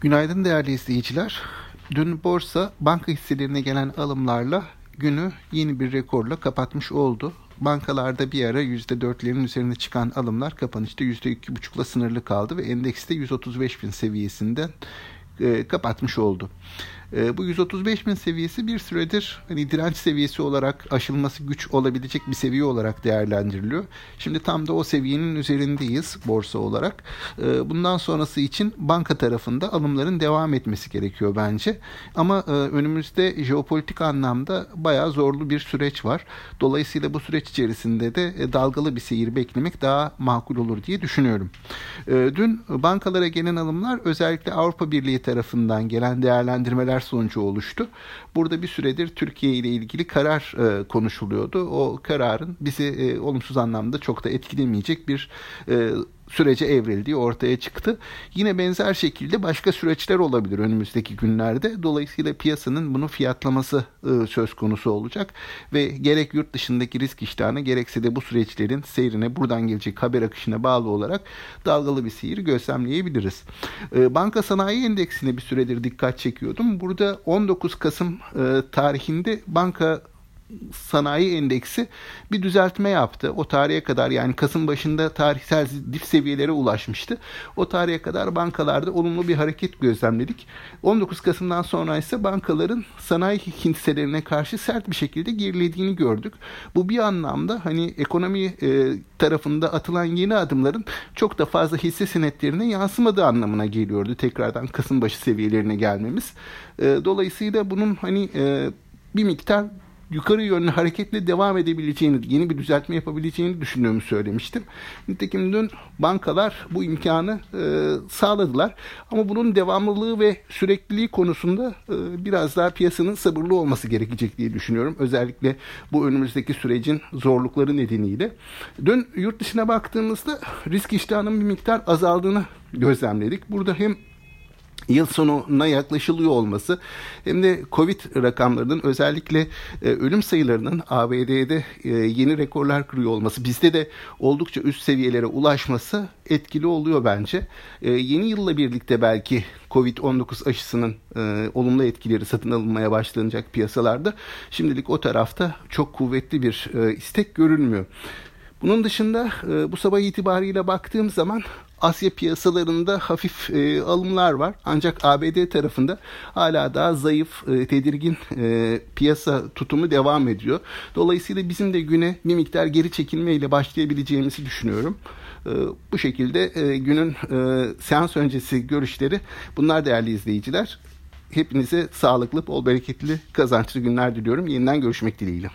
Günaydın değerli izleyiciler. Dün borsa banka hisselerine gelen alımlarla günü yeni bir rekorla kapatmış oldu. Bankalarda bir ara %4'lerin üzerine çıkan alımlar kapanışta %2,5'la sınırlı kaldı ve endekste 135 bin seviyesinden e, kapatmış oldu. E, bu 135 bin seviyesi bir süredir hani direnç seviyesi olarak aşılması güç olabilecek bir seviye olarak değerlendiriliyor. Şimdi tam da o seviyenin üzerindeyiz borsa olarak. E, bundan sonrası için banka tarafında alımların devam etmesi gerekiyor bence. Ama e, önümüzde jeopolitik anlamda bayağı zorlu bir süreç var. Dolayısıyla bu süreç içerisinde de e, dalgalı bir seyir beklemek daha makul olur diye düşünüyorum. E, dün bankalara gelen alımlar özellikle Avrupa Birliği tarafından gelen değerlendirmeler sonucu oluştu. Burada bir süredir Türkiye ile ilgili karar e, konuşuluyordu. O kararın bizi e, olumsuz anlamda çok da etkilemeyecek bir e, sürece evrildiği ortaya çıktı. Yine benzer şekilde başka süreçler olabilir önümüzdeki günlerde. Dolayısıyla piyasanın bunu fiyatlaması e, söz konusu olacak ve gerek yurt dışındaki risk iştahına gerekse de bu süreçlerin seyrine buradan gelecek haber akışına bağlı olarak dalgalı bir seyir gözlemleyebiliriz. E, Banka Sanayi Endeksine bir süredir dikkat çekiyordum. Burada 19 Kasım e, tarihinde banka sanayi endeksi bir düzeltme yaptı. O tarihe kadar yani Kasım başında tarihsel dip seviyelere ulaşmıştı. O tarihe kadar bankalarda olumlu bir hareket gözlemledik. 19 Kasım'dan sonra ise bankaların sanayi hisselerine karşı sert bir şekilde gerilediğini gördük. Bu bir anlamda hani ekonomi e, tarafında atılan yeni adımların çok da fazla hisse senetlerine yansımadığı anlamına geliyordu. Tekrardan Kasım başı seviyelerine gelmemiz. E, dolayısıyla bunun hani e, bir miktar yukarı yönlü hareketle devam edebileceğini, yeni bir düzeltme yapabileceğini düşündüğümü söylemiştim. Nitekim dün bankalar bu imkanı e, sağladılar. Ama bunun devamlılığı ve sürekliliği konusunda e, biraz daha piyasanın sabırlı olması gerekecek diye düşünüyorum. Özellikle bu önümüzdeki sürecin zorlukları nedeniyle. Dün yurt dışına baktığımızda risk iştahının bir miktar azaldığını gözlemledik. Burada hem yıl sonuna yaklaşılıyor olması hem de Covid rakamlarının özellikle e, ölüm sayılarının ABD'de e, yeni rekorlar kırıyor olması bizde de oldukça üst seviyelere ulaşması etkili oluyor bence. E, yeni yılla birlikte belki Covid-19 aşısının e, olumlu etkileri satın alınmaya başlanacak piyasalarda şimdilik o tarafta çok kuvvetli bir e, istek görünmüyor. Bunun dışında e, bu sabah itibariyle baktığım zaman Asya piyasalarında hafif e, alımlar var. Ancak ABD tarafında hala daha zayıf, e, tedirgin e, piyasa tutumu devam ediyor. Dolayısıyla bizim de güne bir miktar geri çekilmeyle başlayabileceğimizi düşünüyorum. E, bu şekilde e, günün e, seans öncesi görüşleri bunlar değerli izleyiciler. Hepinize sağlıklı, bol bereketli, kazançlı günler diliyorum. Yeniden görüşmek dileğiyle.